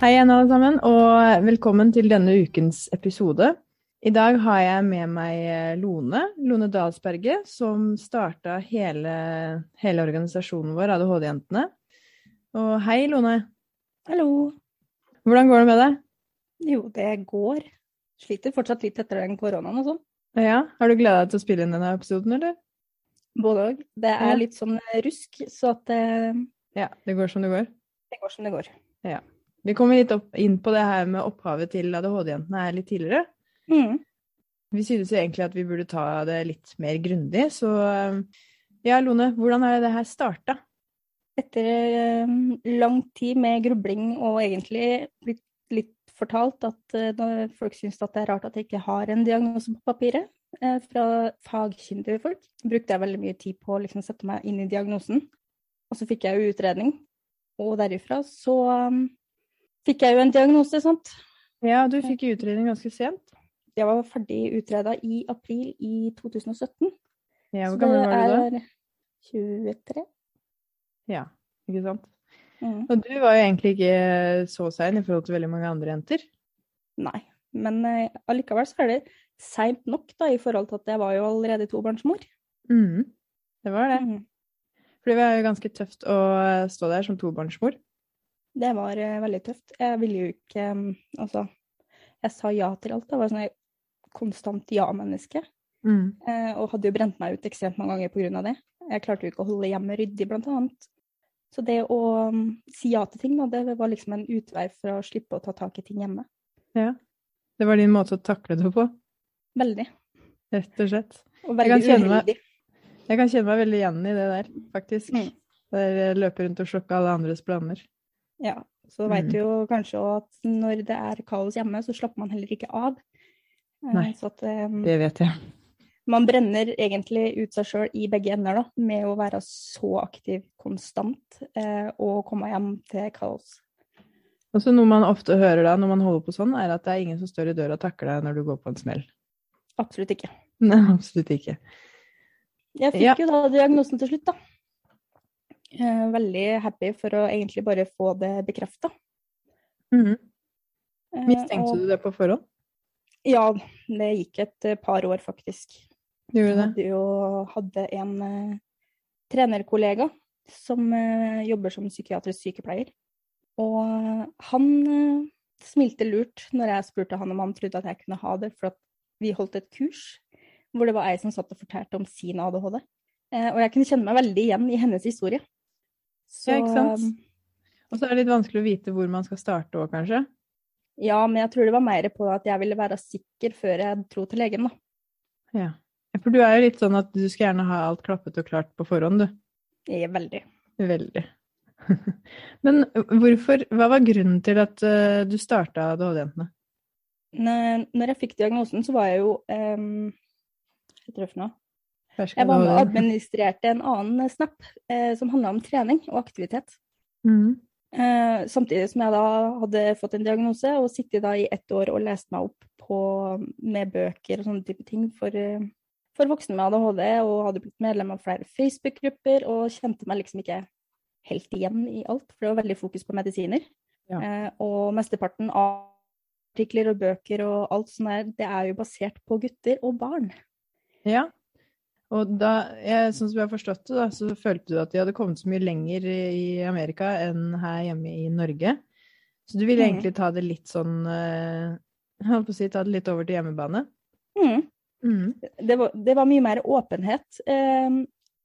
Hei igjen, alle sammen, og velkommen til denne ukens episode. I dag har jeg med meg eh, Lone, Lone Dalsberget, som starta hele, hele organisasjonen vår, ADHD-jentene. Og hei, Lone. Hallo. Hvordan går det med deg? Jo, det går. Sliter fortsatt litt etter den koronaen og sånn. Ja, Har du gleda deg til å spille inn denne episoden, eller? Både òg. Det er Ja. litt sånn rusk, så at det, Ja, det går som det går. det går som det går. Vi kommer litt inn på det her med opphavet til ADHD-jentene her litt tidligere. Mm. Vi synes jo egentlig at vi burde ta det litt mer grundig, så eh, ja, Lone, hvordan er det her starta? Etter eh, lang tid med grubling og egentlig blitt litt fortalt at eh, folk syns at det er rart at jeg ikke har en diagnose på papiret, eh, fra fagkyndige folk, brukte jeg veldig mye tid på å liksom sette meg inn i diagnosen. Og så fikk jeg jo utredning, og derifra så um, fikk jeg jo en diagnose, sant. Ja, du fikk utredning ganske sent. Jeg var ferdig utreda i april i 2017. Ja, hvor gammel var du da? det er 23. Ja, ikke sant? Mm. Og du var jo egentlig ikke så sein i forhold til veldig mange andre jenter. Nei. Men uh, allikevel så er det seint nok da, i forhold til at jeg var jo allerede tobarnsmor. Mm. Det var det. Mm. For det var jo ganske tøft å stå der som tobarnsmor. Det var eh, veldig tøft. Jeg ville jo ikke um, Altså, jeg sa ja til alt. Jeg var sånn et konstant ja-menneske. Mm. Eh, og hadde jo brent meg ut ekstremt mange ganger pga. det. Jeg klarte jo ikke å holde hjemmet ryddig, blant annet. Så det å um, si ja til ting, da, det var liksom en utvei for å slippe å ta tak i ting hjemme. Ja. Det var din måte å takle det på, Veldig. rett og slett. Og Jeg kan veldig meg- Jeg kan kjenne meg veldig igjen i det der, faktisk. Mm. Der jeg løper rundt og slokker alle andres planer. Ja, så vet Mm. du jo kanskje òg at når det er kaos hjemme, så slapper man heller ikke av. Eh, Nei. Så at um, Det vet jeg. man brenner egentlig ut seg sjøl i begge ender, da, med å være så aktiv konstant eh, og komme hjem til kaos. Og så noe man ofte hører da når man holder på sånn, er at det er ingen som står i døra og takler deg når du går på en smell. Absolutt ikke. Nei, absolutt ikke. Jeg fikk Ja. jo da diagnosen til slutt, da. Eh, veldig happy for å egentlig bare få det bekrefta. Mhm. Mistenkte du det på forhånd? Ja, det gikk et eh, par år, faktisk. Gjorde Jeg hadde jo hadde en eh, trenerkollega som eh, jobber som psykiatrisk sykepleier. Og eh, han eh, smilte lurt når jeg spurte han om han trodde at jeg kunne ha det, for at vi holdt et kurs hvor det var ei som satt og fortalte om sin ADHD. Eh, og jeg kunne kjenne meg veldig igjen i hennes historie. Så, Ja, ikke sant? Og så er det litt vanskelig å vite hvor man skal starte òg, kanskje. Ja, men jeg tror det var mer på at jeg ville være sikker før jeg dro til legen, da. Ja. For du er jo litt sånn at du skal gjerne ha alt klappet og klart på forhånd, du. Jeg er veldig. Veldig. Men hvorfor Hva var grunnen til at eh, du starta ADHD-jentene? Når når jeg fikk diagnosen, så var jeg jo um, Hva heter det for noe? Jeg var med og administrerte en annen snap eh, som handla om trening og aktivitet. Mm. Eh, samtidig som jeg da hadde fått en diagnose og sittet da i ett år og lest meg opp på, med bøker og sånne type ting for, eh, for voksne med ADHD, og hadde blitt medlem av flere Facebook-grupper og kjente meg liksom ikke helt igjen i alt, for det var veldig fokus på medisiner. Ja. Eh, og mesteparten av artikler og bøker og alt sånt der, det er jo basert på gutter og barn. Ja. Og da, jeg, sånn som jeg har forstått det, da, så følte du at de hadde kommet så mye lenger i Amerika enn her hjemme i Norge. Så du ville mm. egentlig ta det litt sånn eh, Jeg holdt på å si ta det litt over til hjemmebane? Mm. Mhm. det, var, det var mye mer åpenhet, eh,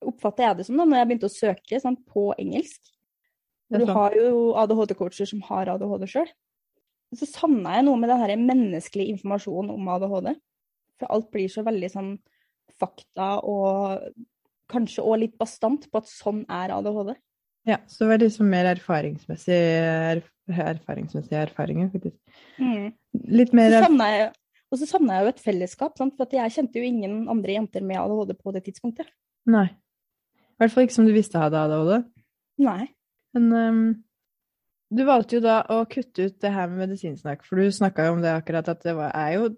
oppfatter jeg det som da, når jeg begynte å søke sant, på engelsk. Du har jo ADHD-coacher som har ADHD sjøl. Så savna jeg noe med den her menneskelige informasjonen om ADHD. For alt blir så veldig sånn fakta og kanskje òg litt bastant på at sånn er ADHD. Ja, så det var liksom mer erfaringsmessig erf erfaringsmessige erfaringer, faktisk. Litt mer og så savna jeg jo et fellesskap, sant? for jeg kjente jo ingen andre jenter med ADHD på det tidspunktet. Nei. I hvert fall ikke som du visste hadde ADHD. Nei. Men ehm, du valgte jo da å kutte ut det her med medisinsnakk, for du snakka jo om det akkurat at det var, er jo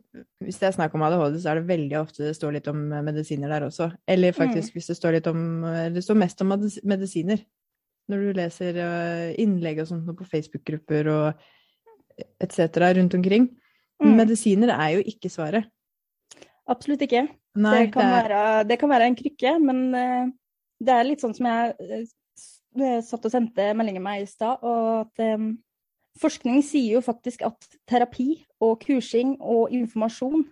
Hvis det er snakk om ADHD, så er det veldig ofte det står litt om eh, medisiner der også. Eller faktisk hvis det står litt om eh, Det står mest om medisiner. Når du leser eh, innlegg og sånt på Facebook-grupper og etc. rundt omkring. Mm. Medisiner er jo ikke svaret. Absolutt ikke. Nei, det, kan det er, være, det kan være en krykke, men det er litt sånn som jeg satt og sendte meldinger med i stad, og at um, forskning sier jo faktisk at terapi og kursing og informasjon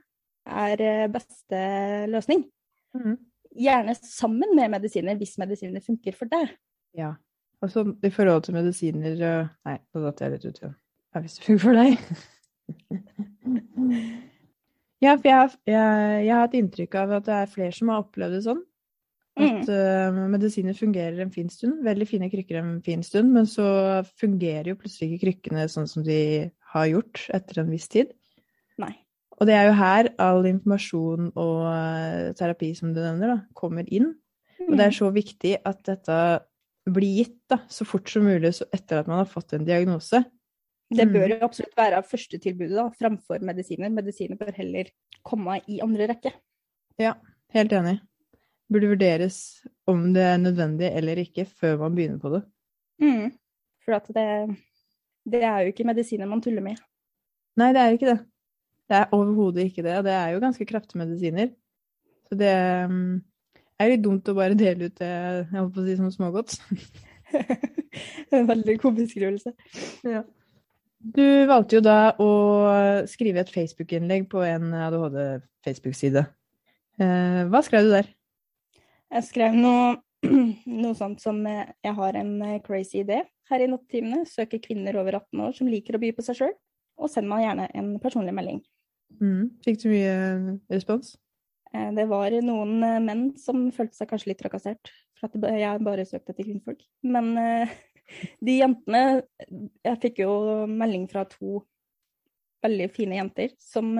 er eh, beste løsning. Mm. Gjerne sammen med medisiner, hvis medisiner funker for deg. Ja. Og så i forhold til medisiner øh, Nei, nå datt jeg litt ut igjen. Ja, hvis det funker for deg. ja, for jeg, jeg, jeg har hatt inntrykk av at det er flere som har opplevd det sånn. At uh, medisiner fungerer en fin stund. Veldig fine krykker en fin stund, men så fungerer jo plutselig ikke krykkene sånn som de har gjort etter en viss tid. Nei. Og det er jo her all informasjon og uh, terapi som du nevner, da, kommer inn. Og Mm. det er så viktig at dette blir gitt da, så fort som mulig så etter at man har fått en diagnose. Det bør Mm. jo absolutt være førstetilbudet da, framfor medisiner. Medisiner bør heller komme i andre rekke. Ja, Helt enig. Burde vurderes om det er nødvendig eller ikke før man begynner på det. Mm. For at det, det er jo ikke medisiner man tuller med. Nei, det er ikke det. Det er overhodet ikke det. Og det er jo ganske kraftige medisiner. Så det mm, er litt dumt å bare dele ut det jeg holdt på å si som smågodt. en veldig god beskrivelse. Du valgte jo da å skrive et Facebook-innlegg på en ADHD-Facebook-side. Eh, hva skrev du der? Jeg skrev noe, noe sånt som eh, jeg har en eh, crazy idé her i nattetimene. Søker kvinner over 18 år som liker å by på seg sjøl. Og send meg gjerne en personlig melding. Mm. Fikk du mye respons? Eh, Det var noen menn som følte seg kanskje litt trakassert for at jeg bare søkte etter kvinnfolk. Men de jentene Jeg fikk jo melding fra to veldig fine jenter som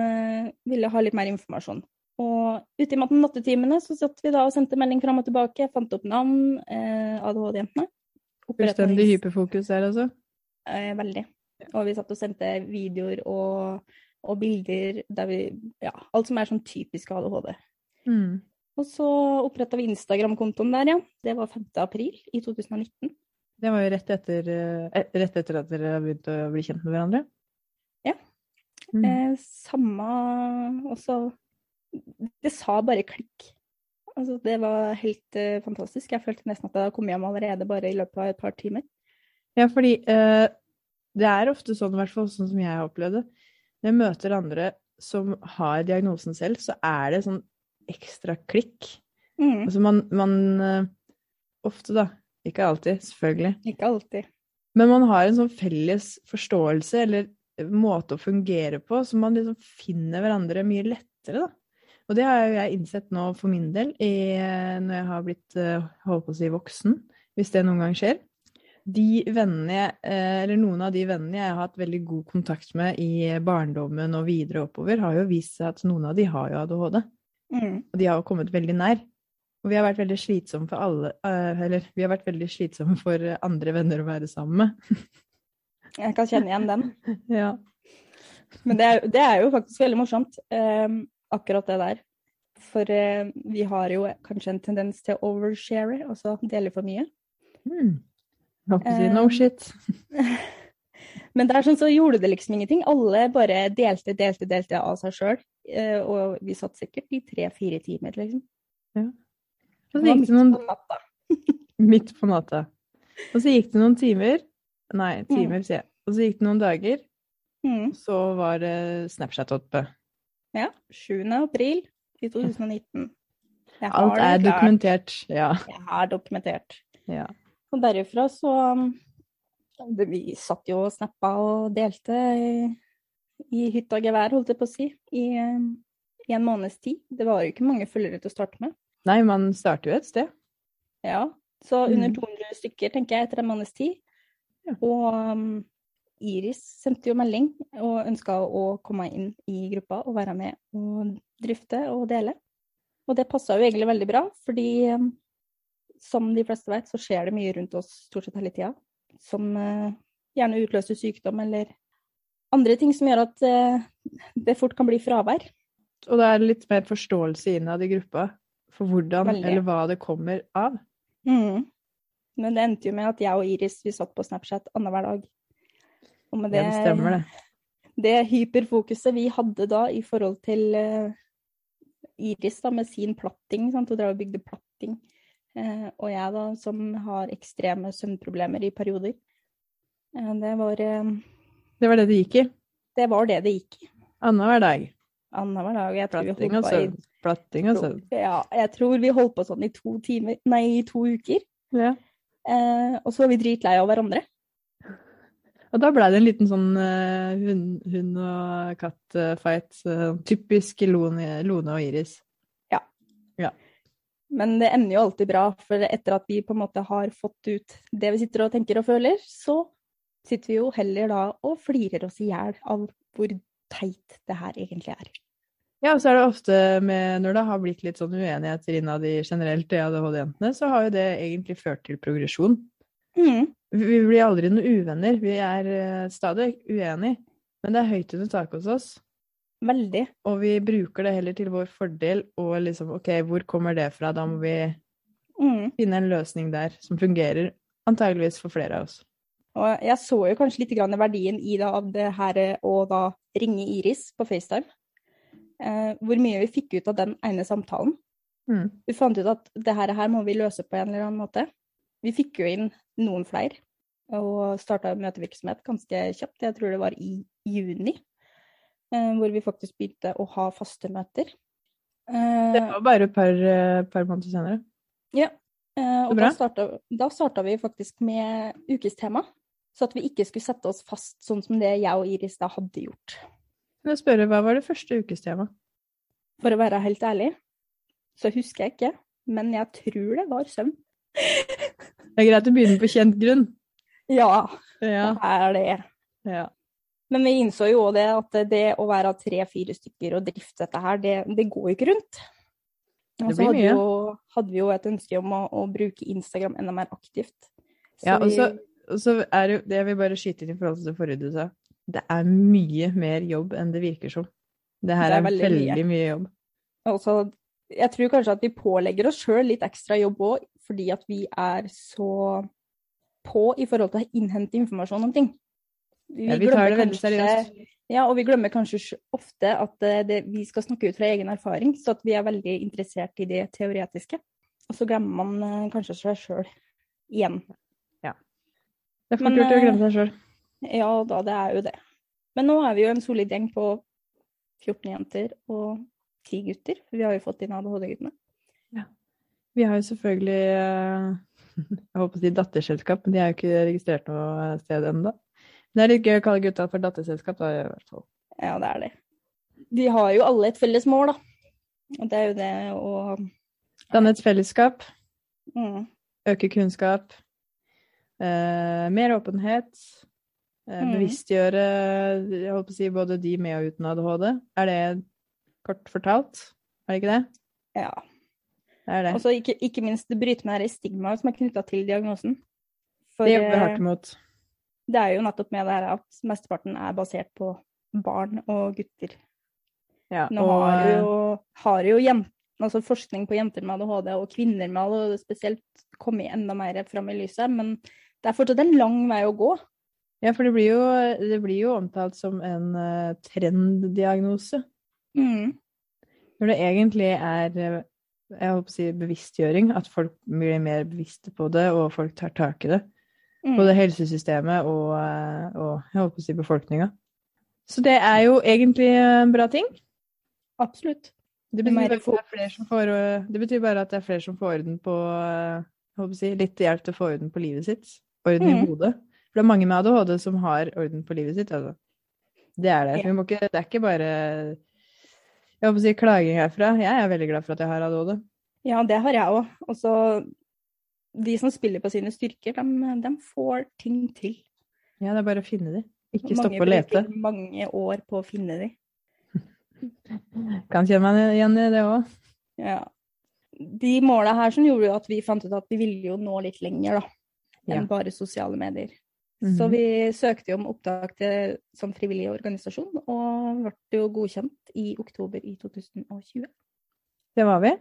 ville ha litt mer informasjon. Og ute i nattetimene så satt vi da og sendte melding fram og tilbake. Fant opp navn, eh, ADHD-jentene. Fullstendig hyperfokus der, altså? Eh, veldig. Og vi satt og sendte videoer og, og bilder der vi Ja, alt som er sånn typisk ADHD. Mm. Og så oppretta vi Instagram-kontoen der, ja. Det var 5. april i 2019. Det var jo rett etter, eh, rett etter at dere har begynt å bli kjent med hverandre? Ja. Mm. Eh, samme også Det sa bare klikk. Altså, det var helt uh, fantastisk. Jeg følte nesten at jeg hadde kommet hjem allerede bare i løpet av et par timer. Ja, fordi uh, det er ofte sånn, i hvert fall sånn som jeg har opplevd det, når jeg møter andre som har diagnosen selv, så er det sånn ekstra klikk. Mm. Altså man, man uh, Ofte, da. Ikke alltid, selvfølgelig. Ikke alltid. Men man har en sånn felles forståelse eller måte å fungere på, så man liksom finner hverandre mye lettere, da. Og det har jo jeg innsett nå for min del, i, når jeg har blitt eh, holdt på å si voksen, hvis det noen gang skjer. De vennene jeg, eh, eller noen av de vennene jeg har hatt veldig god kontakt med i barndommen og videre oppover, har jo vist seg at noen av de har jo ADHD. Mm. Og de har jo kommet veldig nær. Og vi har vært veldig slitsomme for alle eh, Eller vi har vært veldig slitsomme for andre venner å være sammen med. Jeg kan kjenne igjen den. Ja. Men det er, det er jo faktisk veldig morsomt, eh, akkurat det der. For eh, vi har jo kanskje en tendens til å overshare, altså dele for mye. Å si no Eh, shit. Men det er sånn så gjorde det liksom ingenting. Alle bare delte, delte, delte av seg sjøl. Og vi satt sikkert i tre-fire timer, liksom. Og så gikk det noen midt på natta. Og så gikk det noen timer. Nei, timer, sier jeg. Og så gikk det noen dager, Mm. så var det Snapchat oppe. Ja. 7. april i 2019. Alt er dokumentert. Ja. Jeg har dokumentert. ja. Og derifra så Vi satt jo og snappa og delte i, i hytta og gevær, holdt jeg på å si, i, i en måneds tid. Det var jo ikke mange følgere til å starte med. Nei, man starter jo et sted. Ja, så under Mm. 200 stykker, tenker jeg, etter en måneds tid. Ja. Og um, Iris sendte jo melding og ønska å komme inn i gruppa og være med og drifte og dele. Og det passa jo egentlig veldig bra, fordi um, som de fleste vet, så skjer det mye rundt oss stort sett hele tida. Som eh, gjerne utløser sykdom eller andre ting som gjør at eh, det fort kan bli fravær. Og det er litt mer forståelse innad i gruppa for hvordan Veldig. eller hva det kommer av. Mm. Men det endte jo med at jeg og Iris vi satt på Snapchat annenhver dag. Og med det, det stemmer det. det hyperfokuset vi hadde da i forhold til uh, Iris da, med sin platting, sant? hun drev og bygde platting, uh, og jeg da som har ekstreme søvnproblemer i perioder. Uh, det var Det var det det gikk i? Det var det det gikk i. Annenhver dag? Annenhver dag. Jeg tror platting og søvn. Platting og søvn. Ja, jeg tror vi holdt på sånn i to timer, nei, i to uker. Ja. og så var vi dritlei av hverandre. Og da blei det en liten sånn uh, hund, hund og katt-fight. Typisk Lone, Lone, og Iris. Ja. ja. Men det ender jo alltid bra, for etter at vi på en måte har fått ut det vi sitter og tenker og føler, så sitter vi jo heller da og flirer oss i hjel av hvor teit det her egentlig er. Ja, og så er det ofte med Når det har blitt litt sånn uenigheter innad i generelt de ADHD-jentene, så har jo det egentlig ført til progresjon. Mm. Vi blir aldri noen uvenner. Vi er uh, stadig uenige. Men det er høyt under taket hos oss. Veldig. Og vi bruker det heller til vår fordel. Og liksom, OK, hvor kommer det fra? Da må vi mm. finne en løsning der som fungerer. Antageligvis for flere av oss. Og jeg så jo kanskje litt verdien i da, av det her å da ringe Iris på FaceTime. Eh, hvor mye vi fikk ut av den ene samtalen. Mm. Vi fant ut at det her, her må vi løse på en eller annen måte. Vi fikk jo inn noen flere, og starta møtevirksomhet ganske kjapt. Jeg tror det var i juni, eh, hvor vi faktisk begynte å ha faste møter. Det var bare et par, eh, par måneder senere. Ja. Og da starta, da starta vi faktisk med ukestema, så at vi ikke skulle sette oss fast sånn som det jeg og Iris da hadde gjort. Men jeg spørre, Hva var det første ukestema? For å være helt ærlig, så husker jeg ikke, men jeg tror det var søvn. Det er greit å begynne på kjent grunn. Ja, Ja. det er det. ja. Men vi innså jo det at det å være tre-fire stykker og drifte dette her, det, det går jo ikke rundt. Og så hadde, vi jo- hadde vi jo et ønske om å, å bruke Instagram enda mer aktivt. Så Ja, og så, og så er det jo Det jeg vil bare skyte inn i forhold til det forrige du sa. Det er mye mer jobb enn det virker som. Det her Det er er, veldig veldig mye jobb. Og jeg tror kanskje at vi pålegger oss sjøl litt ekstra jobb òg, fordi at vi er så på i forhold til å innhente informasjon om ting. Ja, vi tar det veldig seriøst. Ja, og vi glemmer kanskje ofte at det, det, vi skal snakke ut fra egen erfaring, så at vi er veldig interessert i det teoretiske. Og så glemmer man eh, kanskje seg sjøl igjen. Det er fort gjort å eh, glemme seg sjøl. Ja da, det er jo det. Men nå er vi jo en solid gjeng på 14 jenter og 10 gutter. Vi har jo fått inn ADHD-guttene. Vi har jo selvfølgelig eh, jeg håper å si datterselskap, men de er jo ikke registrert noe sted ennå. Men det er litt gøy å kalle gutta for datterselskap, da, i hvert fall. Ja, det er det. De har jo alle et felles mål, da. Og det er jo det å Danne et fellesskap, mm, øke kunnskap, eh, mer åpenhet, eh, Mm. bevisstgjøre jeg holdt på å si, både de med og uten ADHD. Er det kort fortalt? Er det ikke det? Ja. Og så ikke, ikke minst det bryter med det stigmaet som er knytta til diagnosen. For det jobber vi eh, hardt imot. det er jo nettopp med det her at mesteparten er basert på barn og gutter. Ja, Nå og, har eh, jo, har jo jen- altså forskning på jenter med ADHD og kvinner med ADHD spesielt kommet enda mer fram i lyset, men det er fortsatt en lang vei å gå. Ja, for det blir jo, det blir jo omtalt som en uh, trenddiagnose. Mm. Når det egentlig er eh, jeg håper å si bevisstgjøring, at folk blir mer bevisste på det, og folk tar tak i det. Mm. Både helsesystemet og, eh, og jeg håper å si befolkninga. Så det er jo egentlig en bra ting. Absolutt. Det betyr, det, får, eh, det betyr bare at det er flere som får orden på eh, jeg håper å si, Litt hjelp til å få orden på livet sitt. Orden i Mm. hodet. For det er mange med ADHD som har orden på livet sitt. Altså. Det er det. Ja. Ikke, det er ikke bare jeg håper å si klaging herfra. Jeg er veldig glad for at jeg har ADHD. Ja, det har jeg òg. Og så de som spiller på sine styrker, de, de får ting til. Ja, det er bare å finne de. Ikke Mange stoppe å lete. Mange bruker mange år på å finne de. Kan kjenne meg igjen i det òg. Ja. De måla her som gjorde jo at vi fant ut at vi ville jo nå litt lenger, da. Enn Ja. bare sosiale medier. Mhm. Så vi søkte jo om opptak til, som frivillig organisasjon, og ble jo godkjent i oktober i 2020. Det var vi.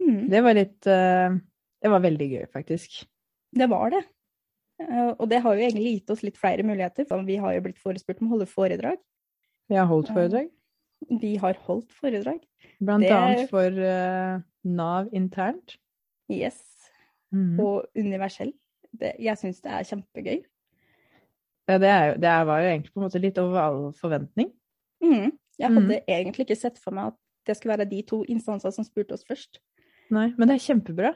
Mm, Det var litt eh, Det var veldig gøy, faktisk. det var det. Eh, Og det har jo egentlig gitt oss litt flere muligheter. for Vi har jo blitt forespurt om å holde foredrag. Vi har holdt foredrag. Vi har holdt foredrag. Blant Det- annet for uh, Nav internt. Yes. Mm. Og universell. Det, jeg syns det er kjempegøy. Ja, det, er det var jo egentlig på en måte litt over all forventning. Mm. Jeg hadde hadde egentlig ikke sett for meg at det skulle være de to instansene som spurte oss først. Nei, men det er kjempebra.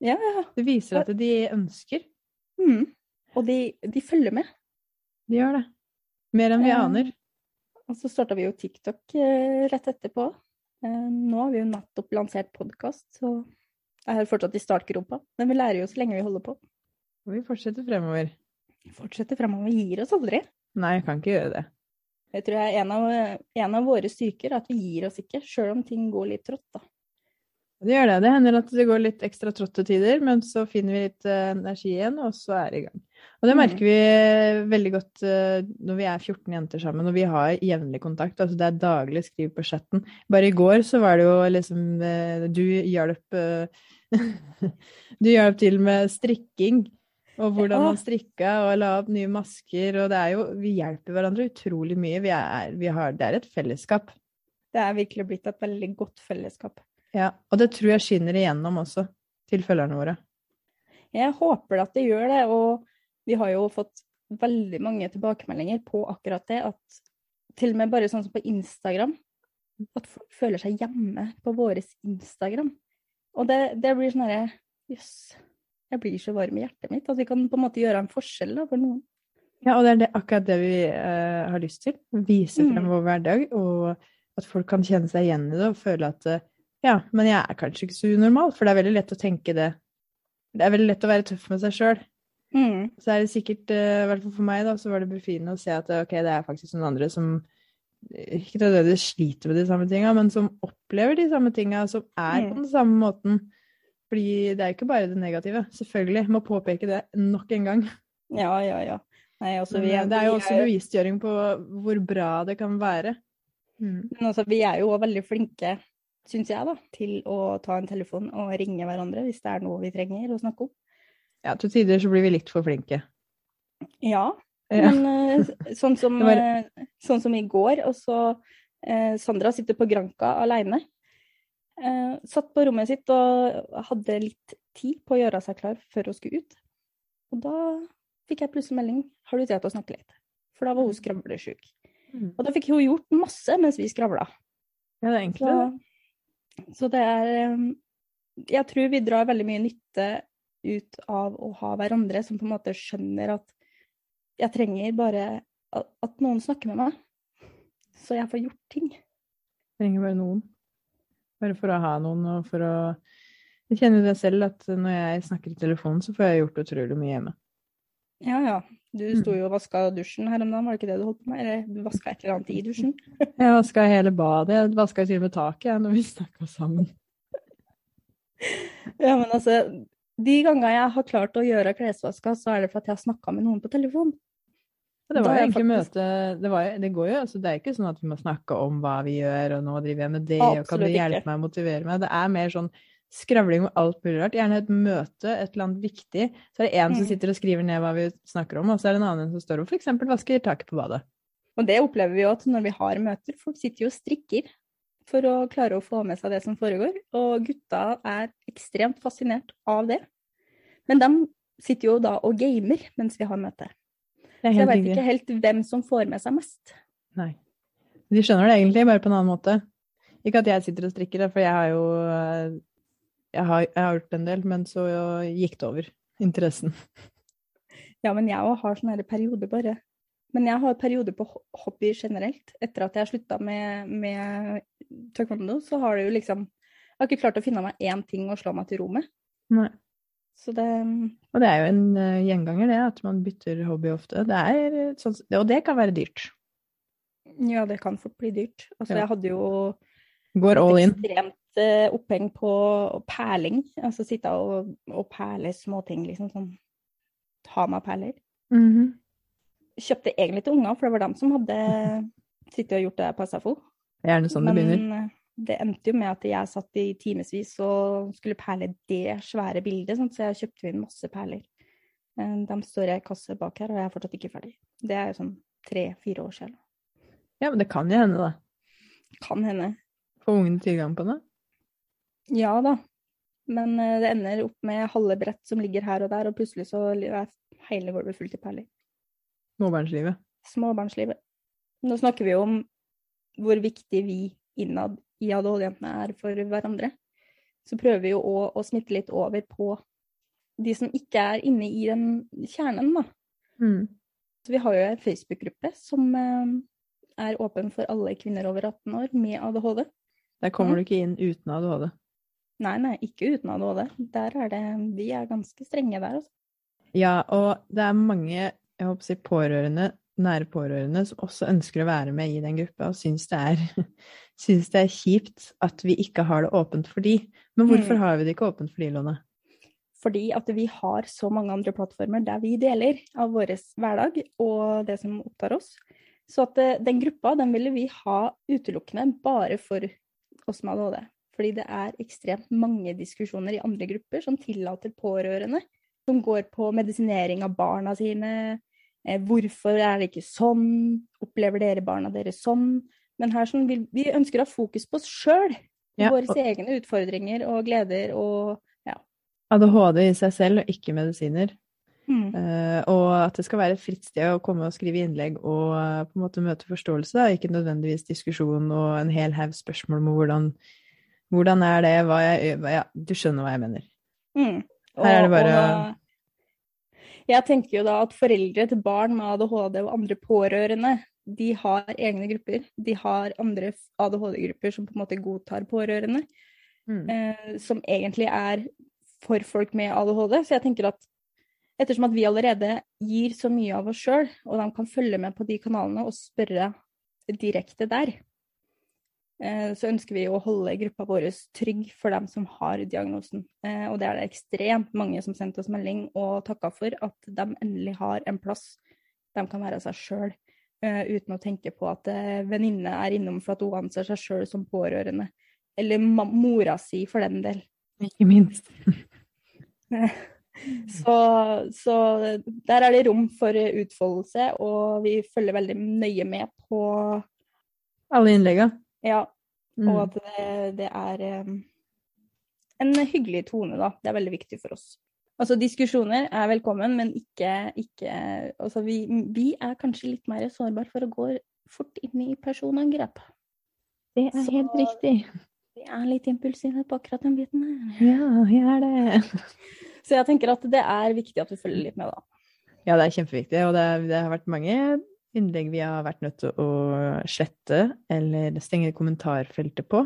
Ja, ja. Det viser at de ønsker. Mm. Og de, de følger med. De gjør det. Mer enn vi Ja. aner. Og så starta vi jo TikTok eh, rett etterpå. Eh, nå har vi jo nettopp lansert podkast, så jeg er fortsatt i startgropa. Men vi lærer jo så lenge vi holder på. Og vi fortsetter fremover. Fortsetter fremover. Vi gir oss aldri. Nei, jeg kan ikke gjøre det. Det tror jeg er en av, en av våre styrker, at vi gir oss ikke, sjøl om ting går litt trått, da. Det gjør det. Det hender at det går litt ekstra trått til tider, men så finner vi litt eh, energi igjen, og så er det i gang. Og det Mhm. merker vi veldig godt eh, når vi er 14 jenter sammen, og vi har jevnlig kontakt. Altså det er daglig skriv på chatten. Bare i går så var det jo liksom eh, Du hjalp eh, Du hjalp til med strikking. Og hvordan man strikka og la opp nye masker. Og det er jo Vi hjelper hverandre utrolig mye. Vi er, vi har, det er et fellesskap. Det er virkelig blitt et veldig godt fellesskap. Ja, og det tror jeg skinner igjennom også til følgerne våre. Jeg håper at det gjør det, og vi har jo fått veldig mange tilbakemeldinger på akkurat det, at til og med bare sånn som på Instagram, at folk føler seg hjemme på vår Instagram. Og det, det blir sånn herre Jøss, jeg blir så varm i hjertet mitt. At vi kan på en måte gjøre en forskjell da, for noen. Ja, og det er det, akkurat det vi uh, har lyst til. Vise frem Mm. vår hverdag, og at folk kan kjenne seg igjen i det og føle at uh, ja, men jeg er kanskje ikke så unormal, for det er veldig lett å tenke det. Det er veldig lett å være tøff med seg sjøl. Mm. Så er det sikkert, i i hvert fall for meg, da, så var det befriende å se at eh, ok, det er faktisk noen andre som eh, ikke nødvendigvis sliter med de samme tinga, men som opplever de samme tinga, som er på Mm. den samme måten. Fordi det er jo ikke bare det negative. Selvfølgelig. Må påpeke det nok en gang. Ja, ja, ja. Nei, altså, vi eh, er, det er jo også bevisstgjøring på hvor bra det kan være. Mm. Men altså, vi er jo òg veldig flinke, syns jeg, da, til å ta en telefon og ringe hverandre hvis det er noe vi trenger å snakke om. Ja, til tider så blir vi litt for flinke. Ja, Ja. men eh, sånn som, var- eh, sånn som i går, og så eh, Sandra sitter på Granka alene. Eh, satt på rommet sitt og hadde litt tid på å gjøre seg klar før hun skulle ut. Og da fikk jeg plutselig melding har du tid til å snakke litt. For da var hun skravlesjuk. Mm. Og da fikk hun gjort masse mens vi skravla. Ja, det er egentlig Så, det. så det er um, Jeg tror vi drar veldig mye nytte ut av å ha hverandre som på en måte skjønner at jeg trenger bare at, noen snakker med meg, så jeg får gjort ting. Trenger bare noen. Bare for å ha noen, og for å Jeg kjenner det selv, at når jeg snakker i telefonen, så får jeg gjort utrolig mye hjemme. Ja, ja. Du Mm. sto jo og vaska dusjen her om dagen, var det ikke det du holdt på med? Eller du vaska et eller annet i dusjen? Jeg vaska hele badet. Jeg vaska til og med taket jeg, når vi snakka sammen. Ja, men altså, de gangene jeg har klart å gjøre klesvaska, så er det for at jeg har snakka med noen på telefon. Det faktisk- møte det, var, det går jo, altså det er ikke sånn at vi må snakke om hva vi gjør, og nå driver jeg med det, og kan det hjelpe ikke. meg å motivere meg? Det er mer sånn skravling om alt mulig rart. Gjerne et møte, et eller annet viktig. Så er det én som Mm. sitter og skriver ned hva vi snakker om, og så er det en annen som står og f.eks. vasker taket på badet. Og det opplever vi jo at når vi har møter, folk sitter jo og strikker for å klare å få med seg det som foregår. Og gutta er ekstremt fascinert av det. Men de sitter jo da og gamer mens vi har møte. Så jeg vet ikke helt hvem som får med seg mest. Nei. De skjønner det egentlig, bare på en annen måte. Ikke at jeg sitter og strikker, for jeg har jo eh, jeg har, jeg har gjort en del, men så gikk det over. Interessen. Ja, men jeg òg har sånne perioder, bare. Men jeg har perioder på ho- hobby generelt. Etter at jeg slutta med, med taekwondo, så har det jo liksom Jeg har ikke klart å finne meg én ting å slå meg til ro med. Nei. Så det Og det er jo en eh, gjenganger, det, at man bytter hobby ofte. Det er eh, sånn, og det kan være dyrt. Ja, det kan fort bli dyrt. Altså, Ja. jeg hadde jo Går all in. ekstremt eh, oppheng på perling. Altså sitte og, og perle småting, liksom sånn. Ta meg perler. Mhm. Kjøpte egentlig til unger, for det var dem som hadde sittet og gjort det på SFO. Er gjerne sånn det begynner. Det endte jo med at jeg satt i timevis og skulle perle det svære bildet, sånn, så jeg kjøpte inn masse perler. Eh, De står i ei kasse bak her, og jeg er fortsatt ikke ferdig. Det er jo sånn tre-fire år siden. Ja, men det kan jo hende, da. Kan hende. Får ungene tilgang på det? Ja da. Men eh, det ender opp med halve brett som ligger her og der, og plutselig så er hele gulvet fullt av perler. Småbarnslivet. Småbarnslivet. Nå snakker vi jo om hvor viktig vi innad i ADHD-jentene er for hverandre. Så prøver vi jo å, å smitte litt over på de som ikke er inne i den kjernen, da. Mm. Så vi har jo en Facebook-gruppe som eh, er åpen for alle kvinner over 18 år med ADHD. Der kommer Mm. du ikke inn uten ADHD. Nei, nei, ikke uten ADHD. Der er det Vi er ganske strenge der, altså. Ja, og det er mange jeg håper å si, pårørende, nære pårørende som også ønsker å være med i den gruppa, og syns det er, syns det er kjipt at vi ikke har det åpent for de. Men hvorfor Mm. har vi det ikke åpent for de, Lone? Fordi at vi har så mange andre plattformer der vi deler av vår hverdag og det som opptar oss. Så at eh, den gruppa den ville vi ha utelukkende bare for oss med ADHD. Fordi det er ekstremt mange diskusjoner i andre grupper som tillater pårørende, som går på medisinering av barna sine. Eh, hvorfor er det ikke sånn? Opplever dere barna deres sånn? Men her sånn, vi, vi ønsker å ha fokus på oss sjøl. Ja, Våre egne utfordringer og gleder og ADHD i seg selv, og ikke medisiner. mm. Eh, og at det skal være et fritt sted å komme og skrive innlegg og eh, på en måte møte forståelse, da. ikke nødvendigvis diskusjon og en hel haug spørsmål om hvordan, hvordan er det, hva jeg øver Ja, du skjønner hva jeg mener. Mm. Her er det bare- og Jeg tenker jo da at foreldre til barn med ADHD og andre pårørende, de har egne grupper. De har andre ADHD-grupper som på en måte godtar pårørende, Mm. eh, som egentlig er for folk med ADHD. Så jeg tenker at ettersom at vi allerede gir så mye av oss sjøl, og de kan følge med på de kanalene og spørre direkte der, så ønsker vi å holde gruppa vår trygg for dem som har diagnosen. Eh, Og det er det ekstremt mange som sendte oss melding og takka for at de endelig har en plass de kan være seg sjøl, uten å tenke på at eh, venninne er innom for at hun anser seg sjøl som pårørende. Eller mora si, for den del. Ikke minst. Så, så der er det rom for utfoldelse, og vi følger veldig nøye med på Alle innlegga. Ja, Mm. og at det, det er eh, en hyggelig tone, da. Det er veldig viktig for oss. Altså, diskusjoner er velkommen, men ikke, ikke Altså, vi, vi er kanskje litt mer sårbare for å gå fort inn i personangrep. Det er Så- helt riktig. Vi er litt impulsive på akkurat den biten her. Ja, vi er det. Så jeg tenker at det er viktig at vi følger litt med, da. Ja, det er kjempeviktig, og det, det har vært mange innlegg vi har vært nødt til å slette eller stenge kommentarfeltet på.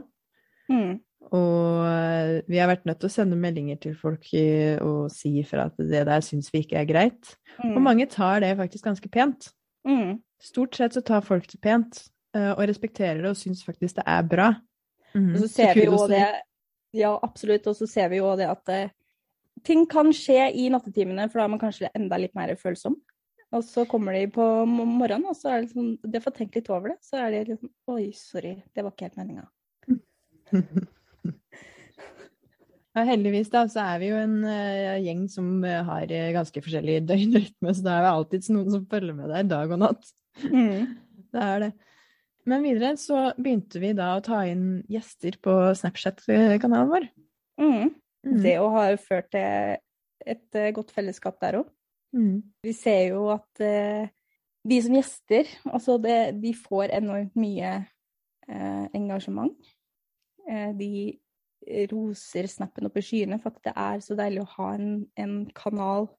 Mm. Og vi har vært nødt til å sende meldinger til folk eh, og si ifra at det der syns vi ikke er greit. Og Mm. mange tar det faktisk ganske pent. Mm. Stort sett så tar folk det pent, eh, og respekterer det og syns faktisk det er bra. Mhm. Og så ser vi jo det Ja, absolutt. Og så ser vi jo det at eh, ting kan skje i nattetimene, for da er man kanskje enda litt mer følsom. Og så kommer de på morgenen, og så er det liksom, De får tenkt litt over det. Så er de litt sånn Oi, sorry, det var ikke helt meninga. Ja, heldigvis da, så er vi jo en uh, gjeng som uh, har eh, ganske forskjellig døgnrytme, så da er det alltid noen som følger med deg dag og natt. Mm. Det er det. Men videre så begynte vi da å ta inn gjester på Snapchat-kanalen vår. Mm. Mm. Det å ha ført til et godt fellesskap der òg. Mm. Vi ser jo at eh, de som gjester, altså det, de får enormt mye eh, engasjement. Eh, de roser snappen opp i skyene for at det er så deilig å ha en, en kanal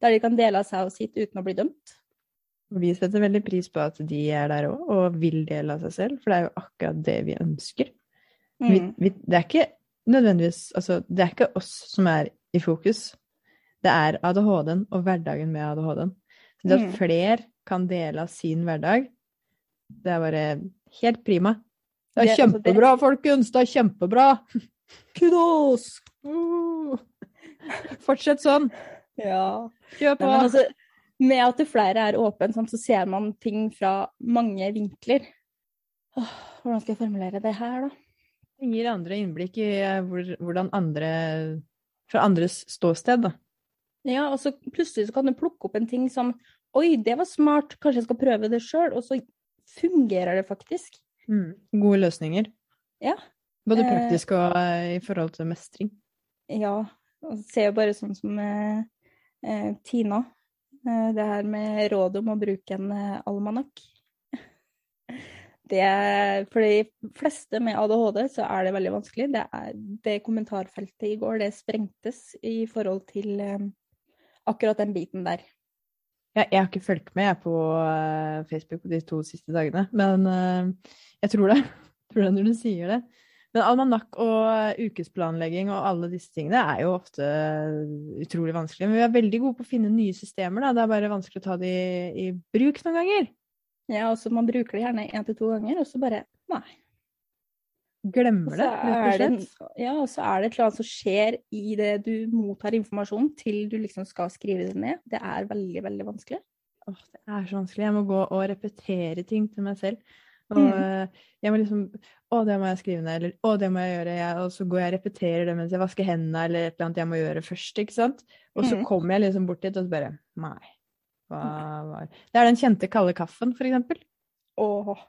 der de kan dele av seg og sitt uten å bli dømt. Vi setter veldig pris på at de er der òg, og vil dele av seg selv, for det er jo akkurat det vi ønsker. Vi, Mm. vi, det er ikke nødvendigvis Altså, det er ikke oss som er i fokus. Det er ADHD-en og hverdagen med ADHD-en. Så det at Mm. flere kan dele av sin hverdag, det er bare helt prima. Det er altså, kjempebra, folkens! Det er kjempebra! Kudos! Uh. Fortsett sånn. Ja. Kjør på. altså, med at det flere er åpne, sånn, så ser man ting fra mange vinkler. Åh, hvordan skal jeg formulere det her, da? Det gir andre innblikk i eh, hvordan andre Fra andres ståsted, da. Ja, og så plutselig så kan du plukke opp en ting som Oi, det var smart, kanskje jeg skal prøve det sjøl. Og så fungerer det faktisk. Mm. Gode løsninger. Ja. Både Eh, praktisk og eh, i forhold til mestring. Ja, og ser jo bare sånn som eh, eh, Tina. Eh, det her med råd om å bruke en almanakk. Det for de fleste med ADHD så er det veldig vanskelig. Det, er, det kommentarfeltet i går, det sprengtes i forhold til akkurat den biten der. Jeg, jeg har ikke fulgt med jeg på eh, Facebook de to siste dagene, men eh, jeg tror det. Jeg tror det når du sier det. Men almanakk og eh, ukesplanlegging og alle disse tingene er jo ofte utrolig vanskelig. Men vi er veldig gode på å finne nye systemer, da. Det er bare vanskelig å ta de i bruk noen ganger. Ja, altså Man bruker det gjerne én til to ganger, og så bare nei. Glemmer det, rett og slett. ja, og så er det et eller annet som skjer i det du mottar informasjon til du liksom skal skrive det ned. Det er veldig, veldig vanskelig. Åh, det er så vanskelig. Jeg må gå og repetere ting til meg selv. Og Mm. eh, jeg må liksom Å, det må jeg skrive ned, eller å, det må jeg gjøre. Jeg, og så går jeg og repeterer det mens jeg vasker hendene, eller et eller annet jeg må gjøre først, ikke sant. Og så mm. kommer jeg liksom bort dit, og så bare Nei. Hva var Det er den kjente kalde kaffen, for eksempel. Åh.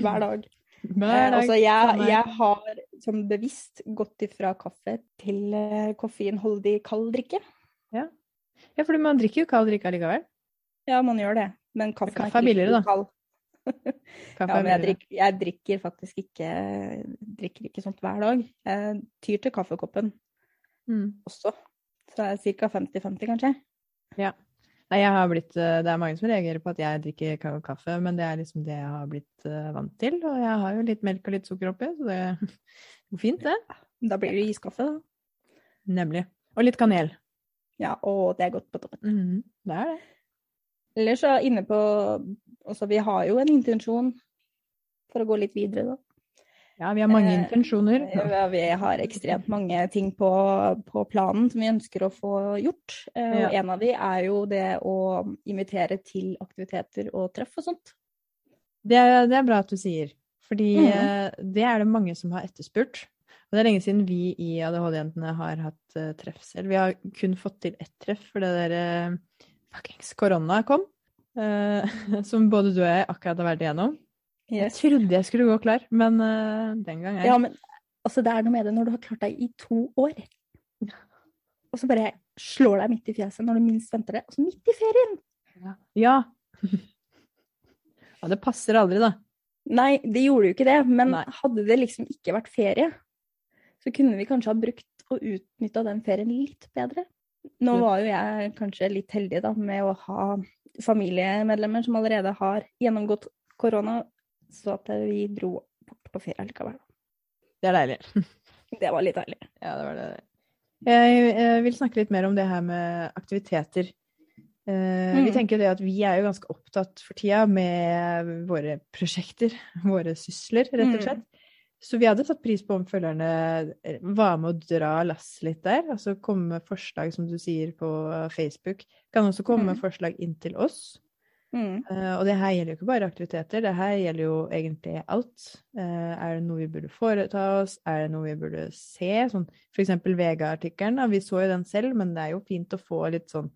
hver dag. Hver Eh, dag. altså, jeg, jeg har som bevisst gått ifra kaffe til eh, koffeinholdig kald drikke. Ja, for man drikker jo kald drikke allikevel. Ja, man gjør det. Men kaffen kaffe er billigere, da. kald. Kaffe Ja, men jeg drikker, jeg drikker faktisk ikke, drikker ikke sånt hver dag. Jeg tyr til kaffekoppen Mm. også. Så er er ca. 50-50, kanskje. Nei, jeg har blitt eh, Det er mange som reagerer på at jeg drikker ka- kaffe, men det er liksom det jeg har blitt eh, vant til. Og jeg har jo litt melk og litt sukker oppi, så det går fint, det. Da blir det iskaffe, da. Nemlig. Og litt kanel. Ja, og det er godt på toppen. Mhm, Det er det. Ellers så inne på Altså, vi har jo en intensjon, for å gå litt videre, da. Ja, vi har mange Eh, intensjoner. Vi har ekstremt mange ting på, på planen som vi ønsker å få gjort. Eh, Og Ja. en av de er jo det å invitere til aktiviteter og treff og sånt. Det er, det er bra at du sier, fordi mm. eh, det er det mange som har etterspurt. Og det er lenge siden vi i ADHD-jentene har hatt treff selv. Vi har kun fått til ett treff, for det der eh, fuckings korona kom. Uh, som både du og jeg akkurat har vært igjennom. Jeg trodde jeg skulle gå klar, men uh, den gang er Ja, men altså, det er noe med det når du har klart deg i to år. Og så bare slår deg midt i fjeset når du minst venter det. Og så midt i ferien! Ja. ja, det passer aldri, da. Nei, det gjorde jo ikke det. Men Nei. hadde det liksom ikke vært ferie, så kunne vi kanskje ha brukt og utnytta den ferien litt bedre. Nå var jo jeg kanskje litt heldig da, med å ha familiemedlemmer som allerede har gjennomgått korona, så at vi dro bort på ferie likevel. Det er deilig. Det var litt deilig. Ja, det var det. Jeg jeg vil snakke litt mer om det her med aktiviteter. Eh, Vi Mm. tenker det at vi er jo ganske opptatt for tida med våre prosjekter, våre sysler, rett og Mm. slett. Så vi hadde satt pris på om følgerne eh, var med å dra lasset litt der. Altså komme med forslag, som du sier, på Facebook. Kan også komme med Mm. forslag inn til oss. Mm. Eh, og det her gjelder jo ikke bare aktiviteter, det her gjelder jo egentlig alt. Eh, er det noe vi burde foreta oss? Er det noe vi burde se? Sånn, for eksempel VG-artikkelen. Vi så jo den selv, men det er jo fint å få litt sånn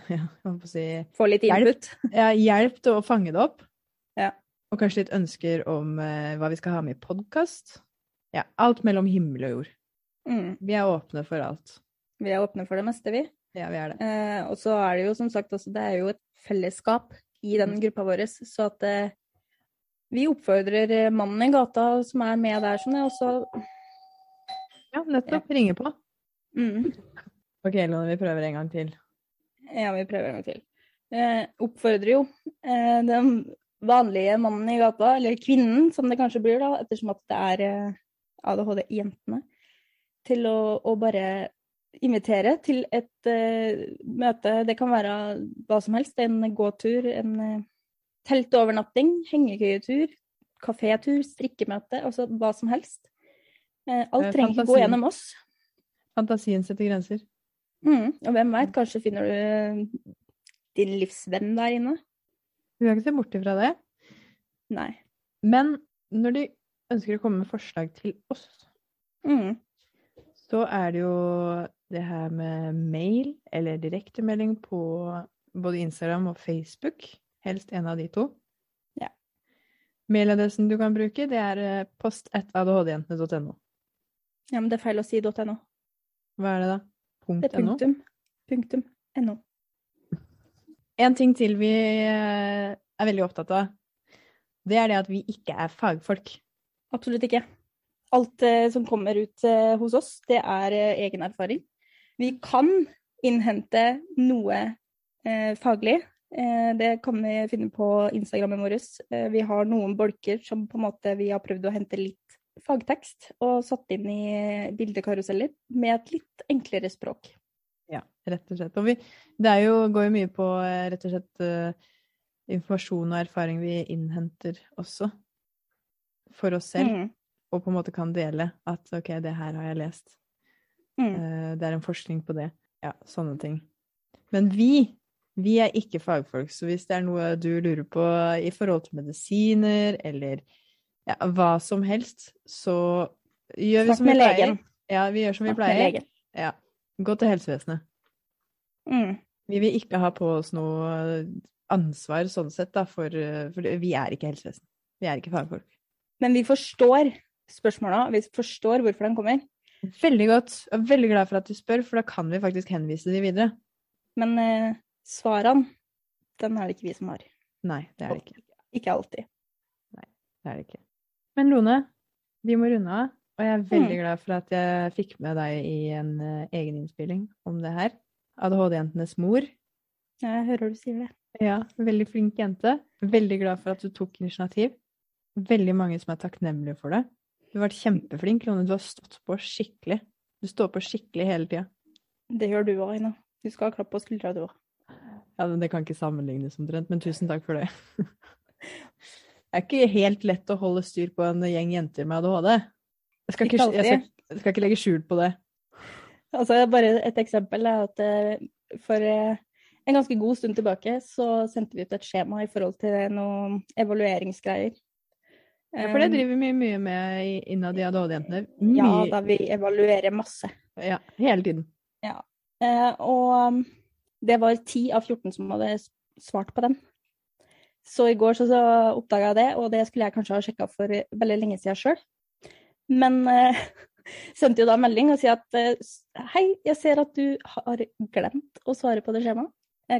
ja, hva får si Få litt Hjelp. input. ja, Hjelp til å fange det opp. Ja. Og kanskje litt ønsker om uh, hva vi skal ha med i podkast. Ja, alt mellom himmel og jord. Mm. Vi er åpne for alt. Vi er åpne for det meste, vi. Ja, vi er det. Eh, og så er det jo som sagt også, det er jo et fellesskap i den Mm. gruppa vår, så at eh, vi oppfordrer eh, mannen i gata som er med der, sånn, og så Ja, nettopp. Ringe på. mm, Ok, Lone, vi prøver en gang til. Ja, vi prøver en gang til. Eh, oppfordrer jo eh, den vanlige mannen i gata, eller kvinnen som det kanskje blir, da, ettersom at det er eh, ADHD-jentene, til å, å bare invitere til et uh, møte. Det kan være hva som helst. En gåtur, en uh, teltovernatting, hengekøyetur, kafétur, strikkemøte, altså hva som helst. Uh, alt Eh, trenger ikke gå gjennom oss. Fantasien setter grenser. Mm, og hvem veit, kanskje finner du eh, din livsvenn der inne? Du kan ikke se bort ifra det. Nei. Men når de ønsker å komme med forslag til oss, Mm. så er det jo det her med mail eller direktemelding på både Instagram og Facebook. Helst en av de to. Ja. Mailadressen du kan bruke, det er eh, post1adhdjentene.no. Ja, men det er feil å si .no. Hva er det, da? Punkt Det er .no? punktum. No. En ting til vi eh, er veldig opptatt av, det er det at vi ikke er fagfolk. Absolutt ikke. Alt eh, som kommer ut hos oss, det er egen erfaring. Vi kan innhente noe eh, faglig. Eh, det kan vi finne på Instagrammen vår. Eh, vi har noen bolker som på en måte vi har prøvd å hente litt fagtekst og satt inn i bildekaruseller med et litt enklere språk. Ja, rett og slett. Og vi, det jo, går jo mye på eh, rett og slett eh, informasjon og erfaring vi innhenter også for oss selv, Mm. og på en måte kan dele at OK, det her har jeg lest. Mm. Eh, Det er en forskning på det. Ja, sånne ting. Men vi, vi er ikke fagfolk, så hvis det er noe du lurer på i forhold til medisiner eller ja, hva som helst, så gjør vi Snakk som vi pleier. legen. Ja, vi gjør som vi Snakk vi pleier. Ja. Gå til helsevesenet. Mm. Vi vil ikke ha på oss noe ansvar sånn sett, da, for, for vi er ikke helsevesen. Vi er ikke fagfolk. Men vi forstår spørsmåla, vi forstår hvorfor de kommer. Veldig godt. Jeg er veldig glad for at du spør, for da kan vi faktisk henvise de videre. Men eh, svarene, den er det ikke vi som har. Nei, det er det ikke. Ikke alltid. Nei, Det er det ikke. Men Lone, vi må runde av. Og jeg er veldig Mm. glad for at jeg fikk med deg i en uh, egen innspilling om det her. ADHD-jentenes mor. Jeg hører du sier det. Ja, veldig flink jente. Veldig glad for at du tok initiativ. Veldig mange som er takknemlige for det. Du har vært kjempeflink, Lone. Du har stått på skikkelig. Du står på skikkelig hele tida. Det gjør du òg, Ina. Du skal ha klapp på skuldra, du òg. Ja, men det kan ikke sammenlignes omtrent, men tusen takk for det. Det er ikke helt lett å holde styr på en gjeng jenter med ADHD. Jeg skal ikke, jeg skal, jeg skal ikke legge skjul på det. Altså, bare et eksempel er at eh, for eh, en ganske god stund tilbake så sendte vi ut et skjema i forhold til noen evalueringsgreier. Ja, for det driver vi mye med i- innad i ADHD-jentene. Ja, da vi evaluerer masse. Ja, hele tiden. Eh, og um, det var 10 av 14 som hadde svart på den. Så i går så, så oppdaga jeg det, og det skulle jeg kanskje ha sjekka for veldig lenge siden sjøl. Men eh, sendte jo da melding og sier at eh, hei, jeg ser at du har glemt å svare på det skjemaet.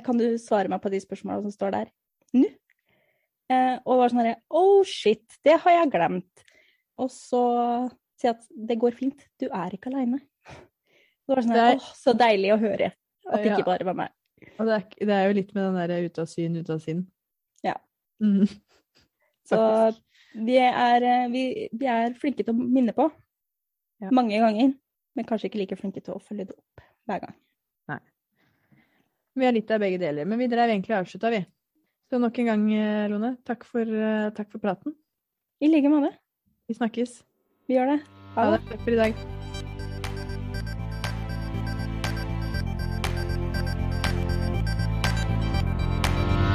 Kan du svare meg på de spørsmålene som står der nå? Eh, og var sånn herre Oh shit, det har jeg glemt. Og så jeg at det går fint, du er ikke aleine. Det var sånn her, er- åh, så deilig å høre at det ikke bare var meg. Og det er, det er jo litt med den der ute av syn, ute av sinn. Ja. Mm. Så vi er, eh, vi, vi er flinke til å minne på Ja. mange ganger, men kanskje ikke like flinke til å følge det opp hver gang. Nei. Vi har litt av begge deler, men vi drev egentlig avslutta, vi. Så nok en gang, eh, Lone, takk for, eh, takk for praten. I like måte. Vi snakkes. Vi gjør det. Ha det. Takk for i dag.